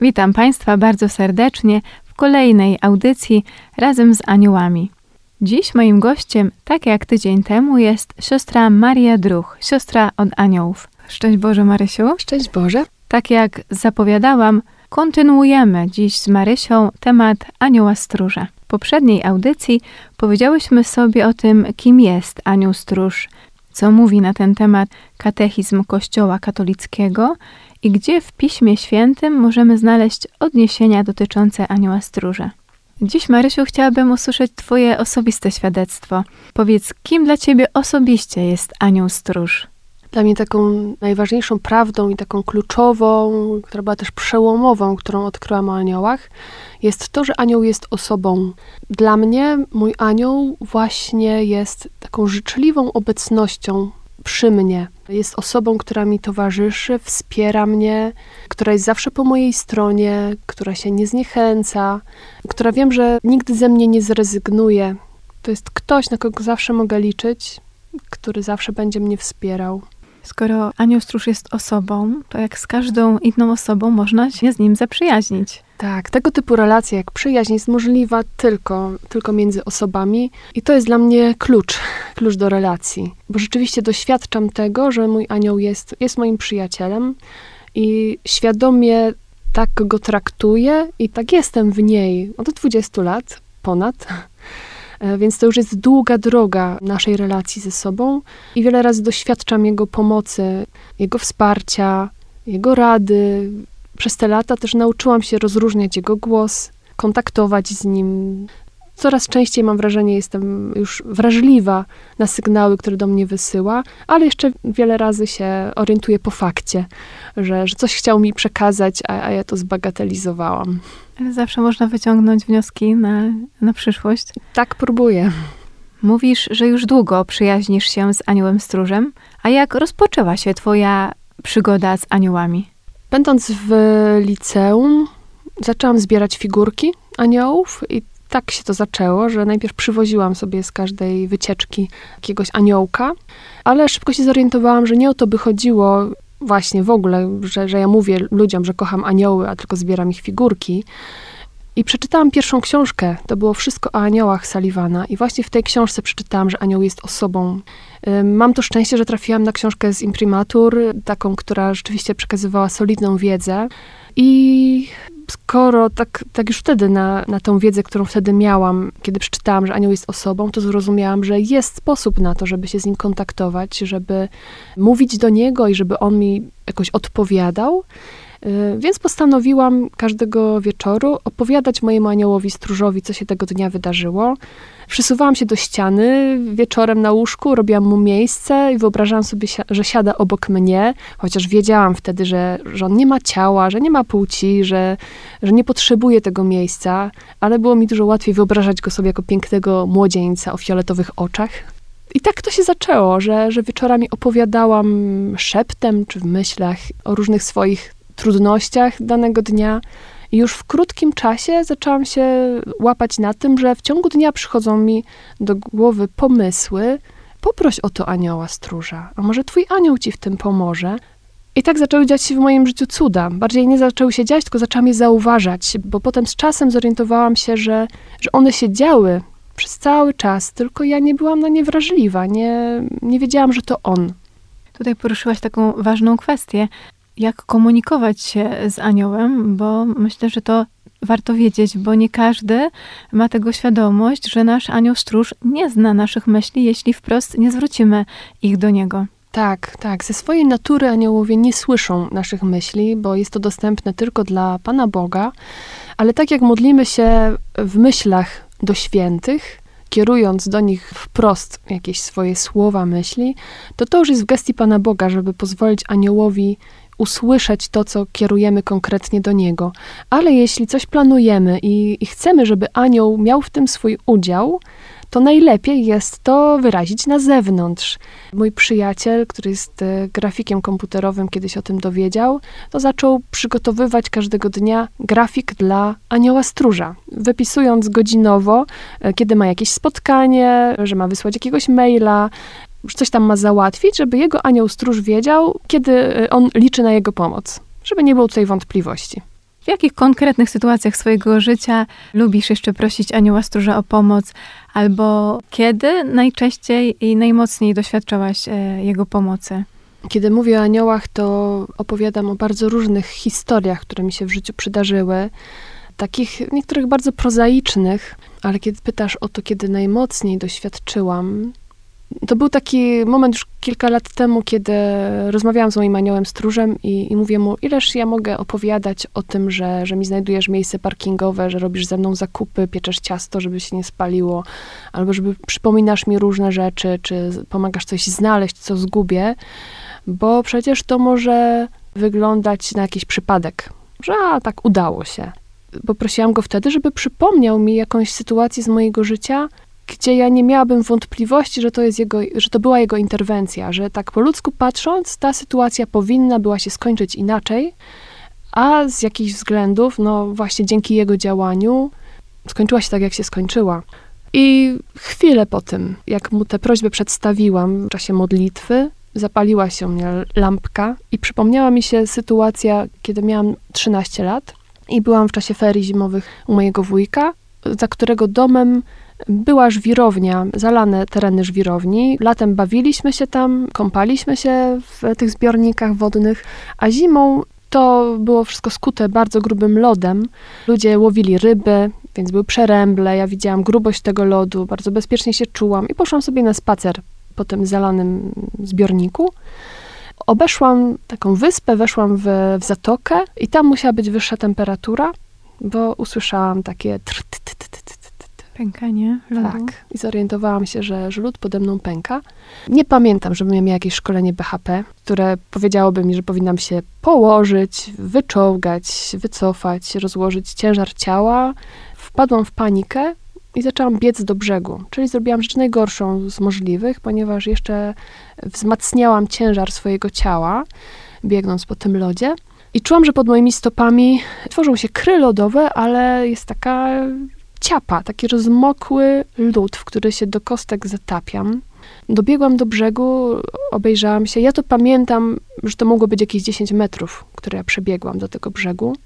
Witam Państwa bardzo serdecznie w kolejnej audycji razem z aniołami. Dziś moim gościem, tak jak tydzień temu, jest siostra Maria Druch, siostra od aniołów. Szczęść Boże, Marysiu. Szczęść Boże. Tak jak zapowiadałam, kontynuujemy dziś z Marysią temat anioła stróża. W poprzedniej audycji powiedziałyśmy sobie o tym, kim jest anioł stróż, co mówi na ten temat katechizm Kościoła katolickiego i gdzie w Piśmie Świętym możemy znaleźć odniesienia dotyczące anioła stróża. Dziś, Marysiu, chciałabym usłyszeć Twoje osobiste świadectwo. Powiedz, kim dla Ciebie osobiście jest anioł stróż? Dla mnie taką najważniejszą prawdą i taką kluczową, która była też przełomową, którą odkryłam o aniołach, jest to, że anioł jest osobą. Dla mnie mój anioł właśnie jest taką życzliwą obecnością przy mnie. Jest osobą, która mi towarzyszy, wspiera mnie, która jest zawsze po mojej stronie, która się nie zniechęca, która wiem, że nigdy ze mnie nie zrezygnuje. To jest ktoś, na kogo zawsze mogę liczyć, który zawsze będzie mnie wspierał. Skoro anioł stróż jest osobą, to jak z każdą inną osobą można się z nim zaprzyjaźnić. Tak, tego typu relacja jak przyjaźń jest możliwa tylko, tylko między osobami i to jest dla mnie klucz, klucz do relacji. Bo rzeczywiście doświadczam tego, że mój anioł jest, jest moim przyjacielem i świadomie tak go traktuję i tak jestem w niej od 20 lat ponad. E, Więc to już jest długa droga naszej relacji ze sobą i wiele razy doświadczam jego pomocy, jego wsparcia, jego rady. Przez te lata też nauczyłam się rozróżniać jego głos, kontaktować z nim. Coraz częściej mam wrażenie, jestem już wrażliwa na sygnały, które do mnie wysyła, ale jeszcze wiele razy się orientuję po fakcie, że, że coś chciał mi przekazać, a, a ja to zbagatelizowałam. Ale zawsze można wyciągnąć wnioski na, na przyszłość. Tak próbuję. Mówisz, że już długo przyjaźnisz się z aniołem stróżem, a jak rozpoczęła się twoja przygoda z aniołami? Będąc w liceum, zaczęłam zbierać figurki aniołów i tak się to zaczęło, że najpierw przywoziłam sobie z każdej wycieczki jakiegoś aniołka, ale szybko się zorientowałam, że nie o to by chodziło właśnie w ogóle, że, że ja mówię ludziom, że kocham anioły, a tylko zbieram ich figurki. I przeczytałam pierwszą książkę, to było wszystko o aniołach Sullivana i właśnie w tej książce przeczytałam, że anioł jest osobą. Mam to szczęście, że trafiłam na książkę z imprimatur, taką, która rzeczywiście przekazywała solidną wiedzę i skoro tak, tak już wtedy na, na tą wiedzę, którą wtedy miałam, kiedy przeczytałam, że anioł jest osobą, to zrozumiałam, że jest sposób na to, żeby się z nim kontaktować, żeby mówić do niego i żeby on mi jakoś odpowiadał. Y, Więc postanowiłam każdego wieczoru opowiadać mojemu aniołowi stróżowi, co się tego dnia wydarzyło. Przysuwałam się do ściany wieczorem na łóżku, robiłam mu miejsce i wyobrażałam sobie, że siada obok mnie, chociaż wiedziałam wtedy, że, że on nie ma ciała, że nie ma płci, że, że nie potrzebuje tego miejsca, ale było mi dużo łatwiej wyobrażać go sobie jako pięknego młodzieńca o fioletowych oczach. I tak to się zaczęło, że, że wieczorami opowiadałam szeptem czy w myślach o różnych swoich trudnościach danego dnia. I już w krótkim czasie zaczęłam się łapać na tym, że w ciągu dnia przychodzą mi do głowy pomysły. Poproś o to anioła stróża, a może twój anioł ci w tym pomoże. I tak zaczęły dziać się w moim życiu cuda. Bardziej nie zaczęły się dziać, tylko zaczęłam je zauważać, bo potem z czasem zorientowałam się, że, że one się działy przez cały czas, tylko ja nie byłam na nie wrażliwa, nie, nie wiedziałam, że to on. Tutaj poruszyłaś taką ważną kwestię, jak komunikować się z aniołem, bo myślę, że to warto wiedzieć, bo nie każdy ma tego świadomość, że nasz anioł stróż nie zna naszych myśli, jeśli wprost nie zwrócimy ich do niego. Tak, tak. Ze swojej natury aniołowie nie słyszą naszych myśli, bo jest to dostępne tylko dla Pana Boga. Ale tak jak modlimy się w myślach do świętych, kierując do nich wprost jakieś swoje słowa, myśli, to to już jest w gestii Pana Boga, żeby pozwolić aniołowi usłyszeć to, co kierujemy konkretnie do niego. Ale jeśli coś planujemy i, i chcemy, żeby anioł miał w tym swój udział, to najlepiej jest to wyrazić na zewnątrz. Mój przyjaciel, który jest e, grafikiem komputerowym, kiedyś o tym dowiedział, to zaczął przygotowywać każdego dnia grafik dla anioła stróża, wypisując godzinowo, e, kiedy ma jakieś spotkanie, że ma wysłać jakiegoś maila, że coś tam ma załatwić, żeby jego anioł stróż wiedział, kiedy e, on liczy na jego pomoc, żeby nie było tutaj wątpliwości. W jakich konkretnych sytuacjach swojego życia lubisz jeszcze prosić anioła stróża o pomoc? Albo kiedy najczęściej i najmocniej doświadczałaś e, jego pomocy? Kiedy mówię o aniołach, to opowiadam o bardzo różnych historiach, które mi się w życiu przydarzyły. Takich niektórych bardzo prozaicznych, ale kiedy pytasz o to, kiedy najmocniej doświadczyłam, to był taki moment już kilka lat temu, kiedy rozmawiałam z moim aniołem stróżem i, i mówię mu, ileż ja mogę opowiadać o tym, że, że mi znajdujesz miejsce parkingowe, że robisz ze mną zakupy, pieczesz ciasto, żeby się nie spaliło, albo żeby przypominasz mi różne rzeczy, czy pomagasz coś znaleźć, co zgubię, bo przecież to może wyglądać na jakiś przypadek, że a, tak udało się. Poprosiłam go wtedy, żeby przypomniał mi jakąś sytuację z mojego życia, gdzie ja nie miałabym wątpliwości, że to, jest jego, że to była jego interwencja, że tak po ludzku patrząc, ta sytuacja powinna była się skończyć inaczej, a z jakichś względów, no właśnie dzięki jego działaniu, skończyła się tak, jak się skończyła. I chwilę po tym, jak mu tę prośbę przedstawiłam w czasie modlitwy, zapaliła się mnie lampka i przypomniała mi się sytuacja, kiedy miałam 13 lat i byłam w czasie ferii zimowych u mojego wujka, za którego domem była żwirownia, zalane tereny żwirowni. Latem bawiliśmy się tam, kąpaliśmy się w tych zbiornikach wodnych, a zimą to było wszystko skute bardzo grubym lodem. Ludzie łowili ryby, więc były przeręble. Ja widziałam grubość tego lodu, bardzo bezpiecznie się czułam i poszłam sobie na spacer po tym zalanym zbiorniku. Obeszłam taką wyspę, weszłam w, w zatokę i tam musiała być wyższa temperatura, bo usłyszałam takie tr, tr, tr, tr, tr, Pękanie lodu. tak. I zorientowałam się, że, że lód pode mną pęka. Nie pamiętam, żebym miała jakieś szkolenie BHP, które powiedziałoby mi, że powinnam się położyć, wyczołgać, wycofać, rozłożyć ciężar ciała. Wpadłam w panikę i zaczęłam biec do brzegu. Czyli zrobiłam rzecz najgorszą z możliwych, ponieważ jeszcze wzmacniałam ciężar swojego ciała, biegnąc po tym lodzie. I czułam, że pod moimi stopami tworzą się kry lodowe, ale jest taka ciapa, taki rozmokły lód, w który się do kostek zatapiam. Dobiegłam do brzegu, obejrzałam się. Ja to pamiętam, że to mogło być jakieś 10 metrów, które ja przebiegłam do tego brzegu.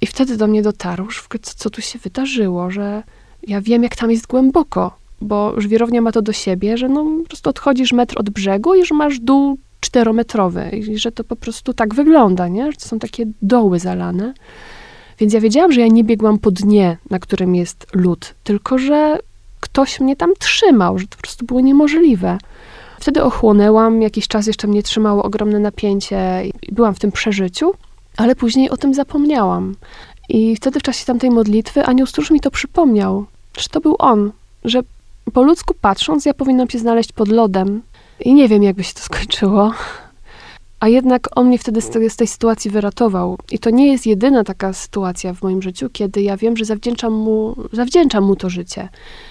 I wtedy do mnie dotarło, że co, co tu się wydarzyło, że ja wiem, jak tam jest głęboko, bo żwirownia ma to do siebie, że no po prostu odchodzisz metr od brzegu i już masz dół czterometrowy i że to po prostu tak wygląda, nie? Że to są takie doły zalane. Więc ja wiedziałam, że ja nie biegłam po dnie, na którym jest lód, tylko że ktoś mnie tam trzymał, że to po prostu było niemożliwe. Wtedy ochłonęłam, jakiś czas jeszcze mnie trzymało ogromne napięcie i byłam w tym przeżyciu, ale później o tym zapomniałam. I wtedy w czasie tamtej modlitwy anioł stróż mi to przypomniał, że to był on, że po ludzku patrząc, ja powinnam się znaleźć pod lodem. I nie wiem, jakby się to skończyło, a jednak on mnie wtedy z tej, sytuacji wyratował. I to nie jest jedyna taka sytuacja w moim życiu, kiedy ja wiem, że zawdzięczam mu, zawdzięczam mu to życie.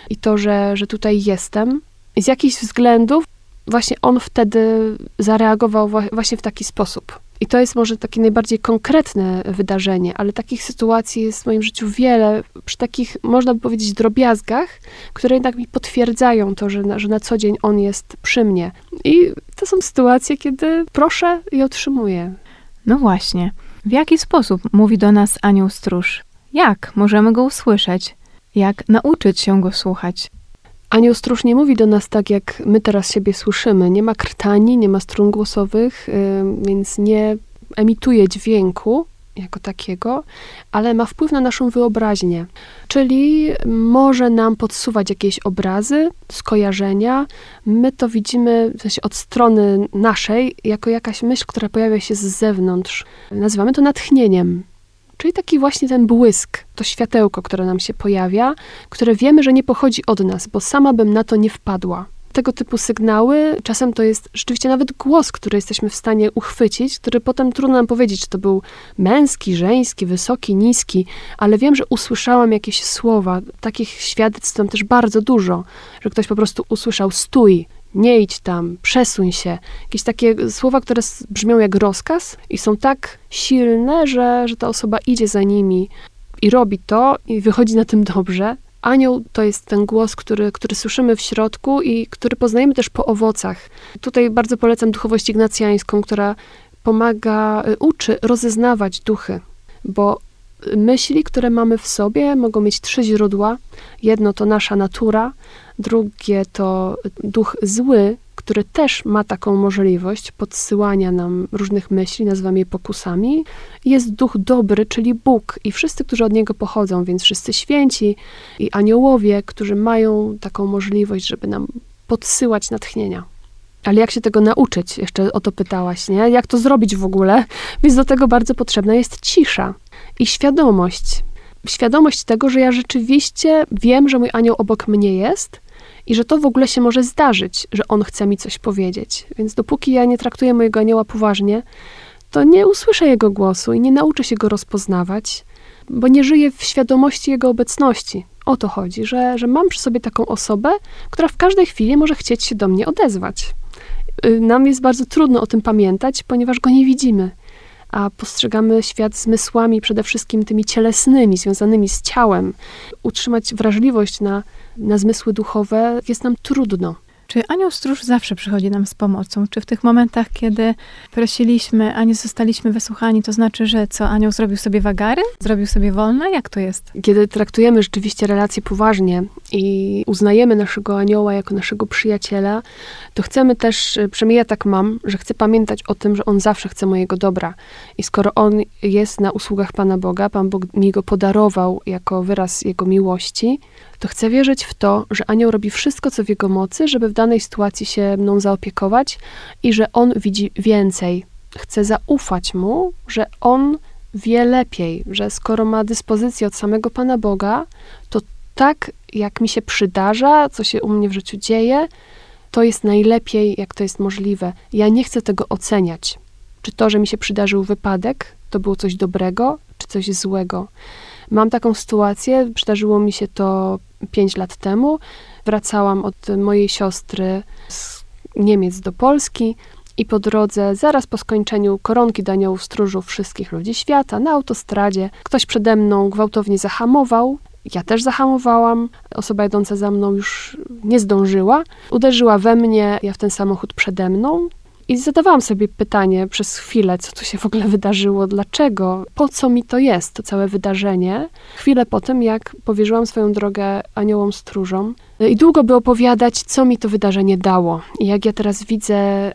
I to, że, że tutaj jestem. I z jakichś względów właśnie on wtedy zareagował właśnie w taki sposób. I to jest może takie najbardziej konkretne wydarzenie, ale takich sytuacji jest w moim życiu wiele, przy takich, można by powiedzieć, drobiazgach, które jednak mi potwierdzają to, że na, że na co dzień on jest przy mnie. I to są sytuacje, kiedy proszę i otrzymuję. No właśnie. W jaki sposób mówi do nas anioł stróż? Jak możemy go usłyszeć? Jak nauczyć się go słuchać? Anioł stróż nie mówi do nas tak, jak my teraz siebie słyszymy. Nie ma krtani, nie ma strun głosowych, więc nie emituje dźwięku, jako takiego, ale ma wpływ na naszą wyobraźnię. Czyli może nam podsuwać jakieś obrazy, skojarzenia. My to widzimy w sensie od strony naszej, jako jakaś myśl, która pojawia się z zewnątrz. Nazywamy to natchnieniem. Czyli taki właśnie ten błysk, to światełko, które nam się pojawia, które wiemy, że nie pochodzi od nas, bo sama bym na to nie wpadła tego typu sygnały. Czasem to jest rzeczywiście nawet głos, który jesteśmy w stanie uchwycić, który potem trudno nam powiedzieć, czy to był męski, żeński, wysoki, niski, ale wiem, że usłyszałam jakieś słowa. Takich świadectw tam też bardzo dużo, że ktoś po prostu usłyszał stój, nie idź tam, przesuń się. Jakieś takie słowa, które brzmią jak rozkaz i są tak silne, że, że ta osoba idzie za nimi i robi to i wychodzi na tym dobrze. Anioł to jest ten głos, który, który słyszymy w środku i który poznajemy też po owocach. Tutaj bardzo polecam duchowość ignacjańską, która pomaga, y, uczy rozeznawać duchy, bo myśli, które mamy w sobie, mogą mieć trzy źródła. Jedno to nasza natura, drugie to duch zły, który też ma taką możliwość podsyłania nam różnych myśli, nazywamy je pokusami. Jest duch dobry, czyli Bóg i wszyscy, którzy od niego pochodzą, więc wszyscy święci i aniołowie, którzy mają taką możliwość, żeby nam podsyłać natchnienia. Ale jak się tego nauczyć? Jeszcze o to pytałaś, nie? Jak to zrobić w ogóle? Więc do tego bardzo potrzebna jest cisza i świadomość. Świadomość tego, że ja rzeczywiście wiem, że mój anioł obok mnie jest i że to w ogóle się może zdarzyć, że on chce mi coś powiedzieć. Więc dopóki ja nie traktuję mojego anioła poważnie, to nie usłyszę jego głosu i nie nauczę się go rozpoznawać, bo nie żyję w świadomości jego obecności. O to chodzi, że, że mam przy sobie taką osobę, która w każdej chwili może chcieć się do mnie odezwać. Y, nam jest bardzo trudno o tym pamiętać, ponieważ go nie widzimy, a postrzegamy świat zmysłami, przede wszystkim tymi cielesnymi, związanymi z ciałem. Utrzymać wrażliwość na na zmysły duchowe jest nam trudno. Czy anioł stróż zawsze przychodzi nam z pomocą? Czy w tych momentach, kiedy prosiliśmy, a nie zostaliśmy wysłuchani, to znaczy, że co, anioł zrobił sobie wagary? Zrobił sobie wolne? Jak to jest? Kiedy traktujemy rzeczywiście relacje poważnie i uznajemy naszego anioła jako naszego przyjaciela, to chcemy też, e, przynajmniej ja tak mam, że chcę pamiętać o tym, że on zawsze chce mojego dobra. I skoro on jest na usługach Pana Boga, Pan Bóg mi go podarował jako wyraz jego miłości, to chcę wierzyć w to, że anioł robi wszystko, co w jego mocy, żeby w danej sytuacji się mną zaopiekować i że on widzi więcej. Chcę zaufać mu, że on wie lepiej, że skoro ma dyspozycję od samego Pana Boga, to tak jak mi się przydarza, co się u mnie w życiu dzieje, to jest najlepiej, jak to jest możliwe. Ja nie chcę tego oceniać. Czy to, że mi się przydarzył wypadek, to było coś dobrego, czy coś złego. Mam taką sytuację, przydarzyło mi się to 5 lat temu. Wracałam od mojej siostry z Niemiec do Polski i po drodze, zaraz po skończeniu koronki do aniołów stróżów wszystkich ludzi świata, na autostradzie, ktoś przede mną gwałtownie zahamował. Ja też zahamowałam. Osoba jadąca za mną już nie zdążyła. Uderzyła we mnie, ja w ten samochód przede mną. I zadawałam sobie pytanie przez chwilę, co tu się w ogóle wydarzyło, dlaczego, po co mi to jest, to całe wydarzenie. Chwilę po tym, jak powierzyłam swoją drogę aniołom stróżom, i długo by opowiadać, co mi to wydarzenie dało. I jak ja teraz widzę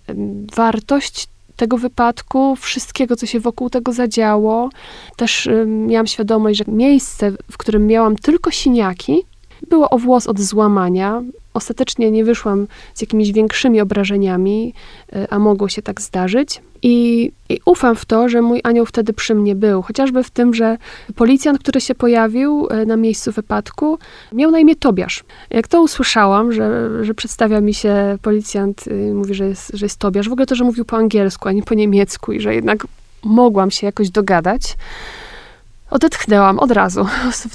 wartość tego wypadku, wszystkiego, co się wokół tego zadziało. Też y, miałam świadomość, że miejsce, w którym miałam tylko siniaki, było o włos od złamania. Ostatecznie nie wyszłam z jakimiś większymi obrażeniami, e, a mogło się tak zdarzyć. I, I, ufam w to, że mój anioł wtedy przy mnie był. Chociażby w tym, że policjant, który się pojawił e, na miejscu wypadku, miał na imię Tobiasz. Jak to usłyszałam, że, że przedstawia mi się policjant, y, mówi, że jest, że jest Tobiasz, w ogóle to, że mówił po angielsku, a nie po niemiecku i że jednak mogłam się jakoś dogadać, Odetchnęłam od razu.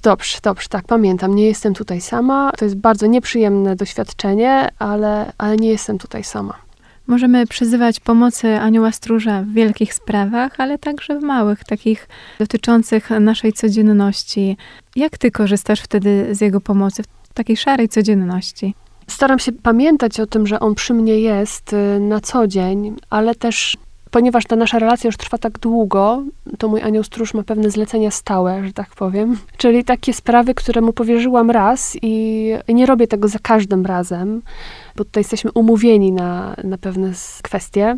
Dobrze, dobrze, tak, pamiętam, nie jestem tutaj sama. To jest bardzo nieprzyjemne doświadczenie, ale, ale nie jestem tutaj sama. Możemy przyzywać pomocy anioła stróża w wielkich sprawach, ale także w małych, takich dotyczących naszej codzienności. Jak ty korzystasz wtedy z jego pomocy w takiej szarej codzienności? Staram się pamiętać o tym, że on przy mnie jest y, na co dzień, ale też ponieważ ta nasza relacja już trwa tak długo, to mój anioł stróż ma pewne zlecenia stałe, że tak powiem. Czyli takie sprawy, które mu powierzyłam raz i nie robię tego za każdym razem, bo tutaj jesteśmy umówieni na, na pewne kwestie.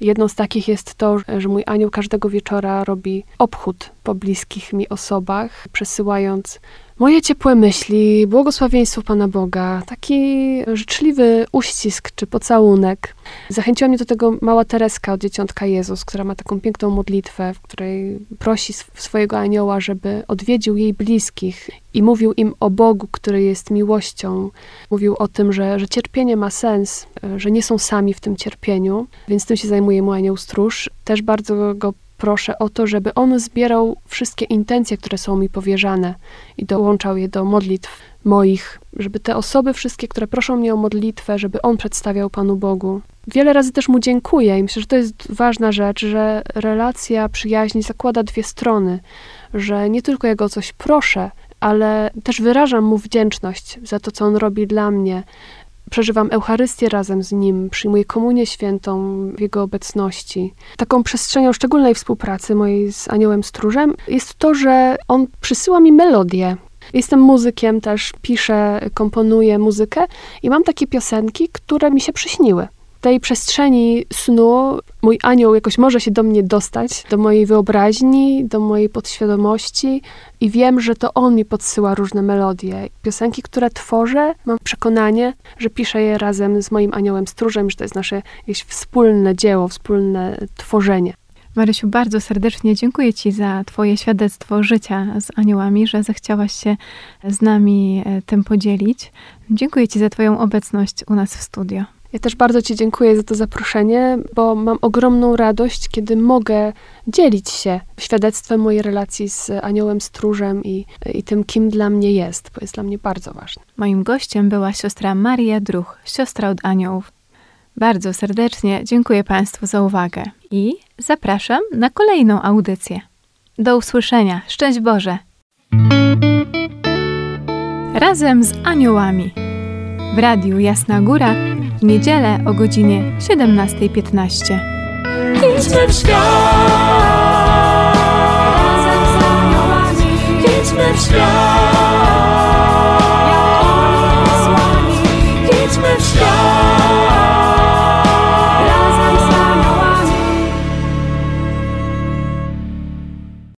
Jedną z takich jest to, że mój anioł każdego wieczora robi obchód po bliskich mi osobach, przesyłając moje ciepłe myśli, błogosławieństwo Pana Boga, taki życzliwy uścisk czy pocałunek. Zachęciła mnie do tego mała Tereska od Dzieciątka Jezus, która ma taką piękną modlitwę, w której prosi swojego anioła, żeby odwiedził jej bliskich i mówił im o Bogu, który jest miłością. Mówił o tym, że, że cierpienie ma sens, że nie są sami w tym cierpieniu, więc tym się zajmuje mój anioł stróż. Też bardzo go proszę o to, żeby on zbierał wszystkie intencje, które są mi powierzane i dołączał je do modlitw moich, żeby te osoby wszystkie, które proszą mnie o modlitwę, żeby on przedstawiał Panu Bogu. Wiele razy też mu dziękuję i myślę, że to jest ważna rzecz, że relacja przyjaźni zakłada dwie strony, że nie tylko jego o coś proszę, ale też wyrażam mu wdzięczność za to, co on robi dla mnie, przeżywam Eucharystię razem z Nim, przyjmuję komunię świętą w Jego obecności. Taką przestrzenią szczególnej współpracy mojej z Aniołem Stróżem jest to, że On przysyła mi melodię. Jestem muzykiem też, piszę, komponuję muzykę i mam takie piosenki, które mi się przyśniły tej przestrzeni snu mój anioł jakoś może się do mnie dostać, do mojej wyobraźni, do mojej podświadomości i wiem, że to on mi podsyła różne melodie. Piosenki, które tworzę, mam przekonanie, że piszę je razem z moim aniołem stróżem, że to jest nasze jakieś wspólne dzieło, wspólne tworzenie. Marysiu, bardzo serdecznie dziękuję Ci za Twoje świadectwo życia z aniołami, że zechciałaś się z nami e, tym podzielić. Dziękuję Ci za Twoją obecność u nas w studio. Ja też bardzo Ci dziękuję za to zaproszenie, bo mam ogromną radość, kiedy mogę dzielić się świadectwem mojej relacji z Aniołem Stróżem i, i tym, kim dla mnie jest, bo jest dla mnie bardzo ważne. Moim gościem była siostra Maria Druch, siostra od aniołów. Bardzo serdecznie dziękuję Państwu za uwagę i zapraszam na kolejną audycję. Do usłyszenia. Szczęść Boże! Razem z aniołami w Radiu Jasna Góra niedzielę o godzinie 17.15. Idźmy w świat, Razem z aniołami idźmy w świat.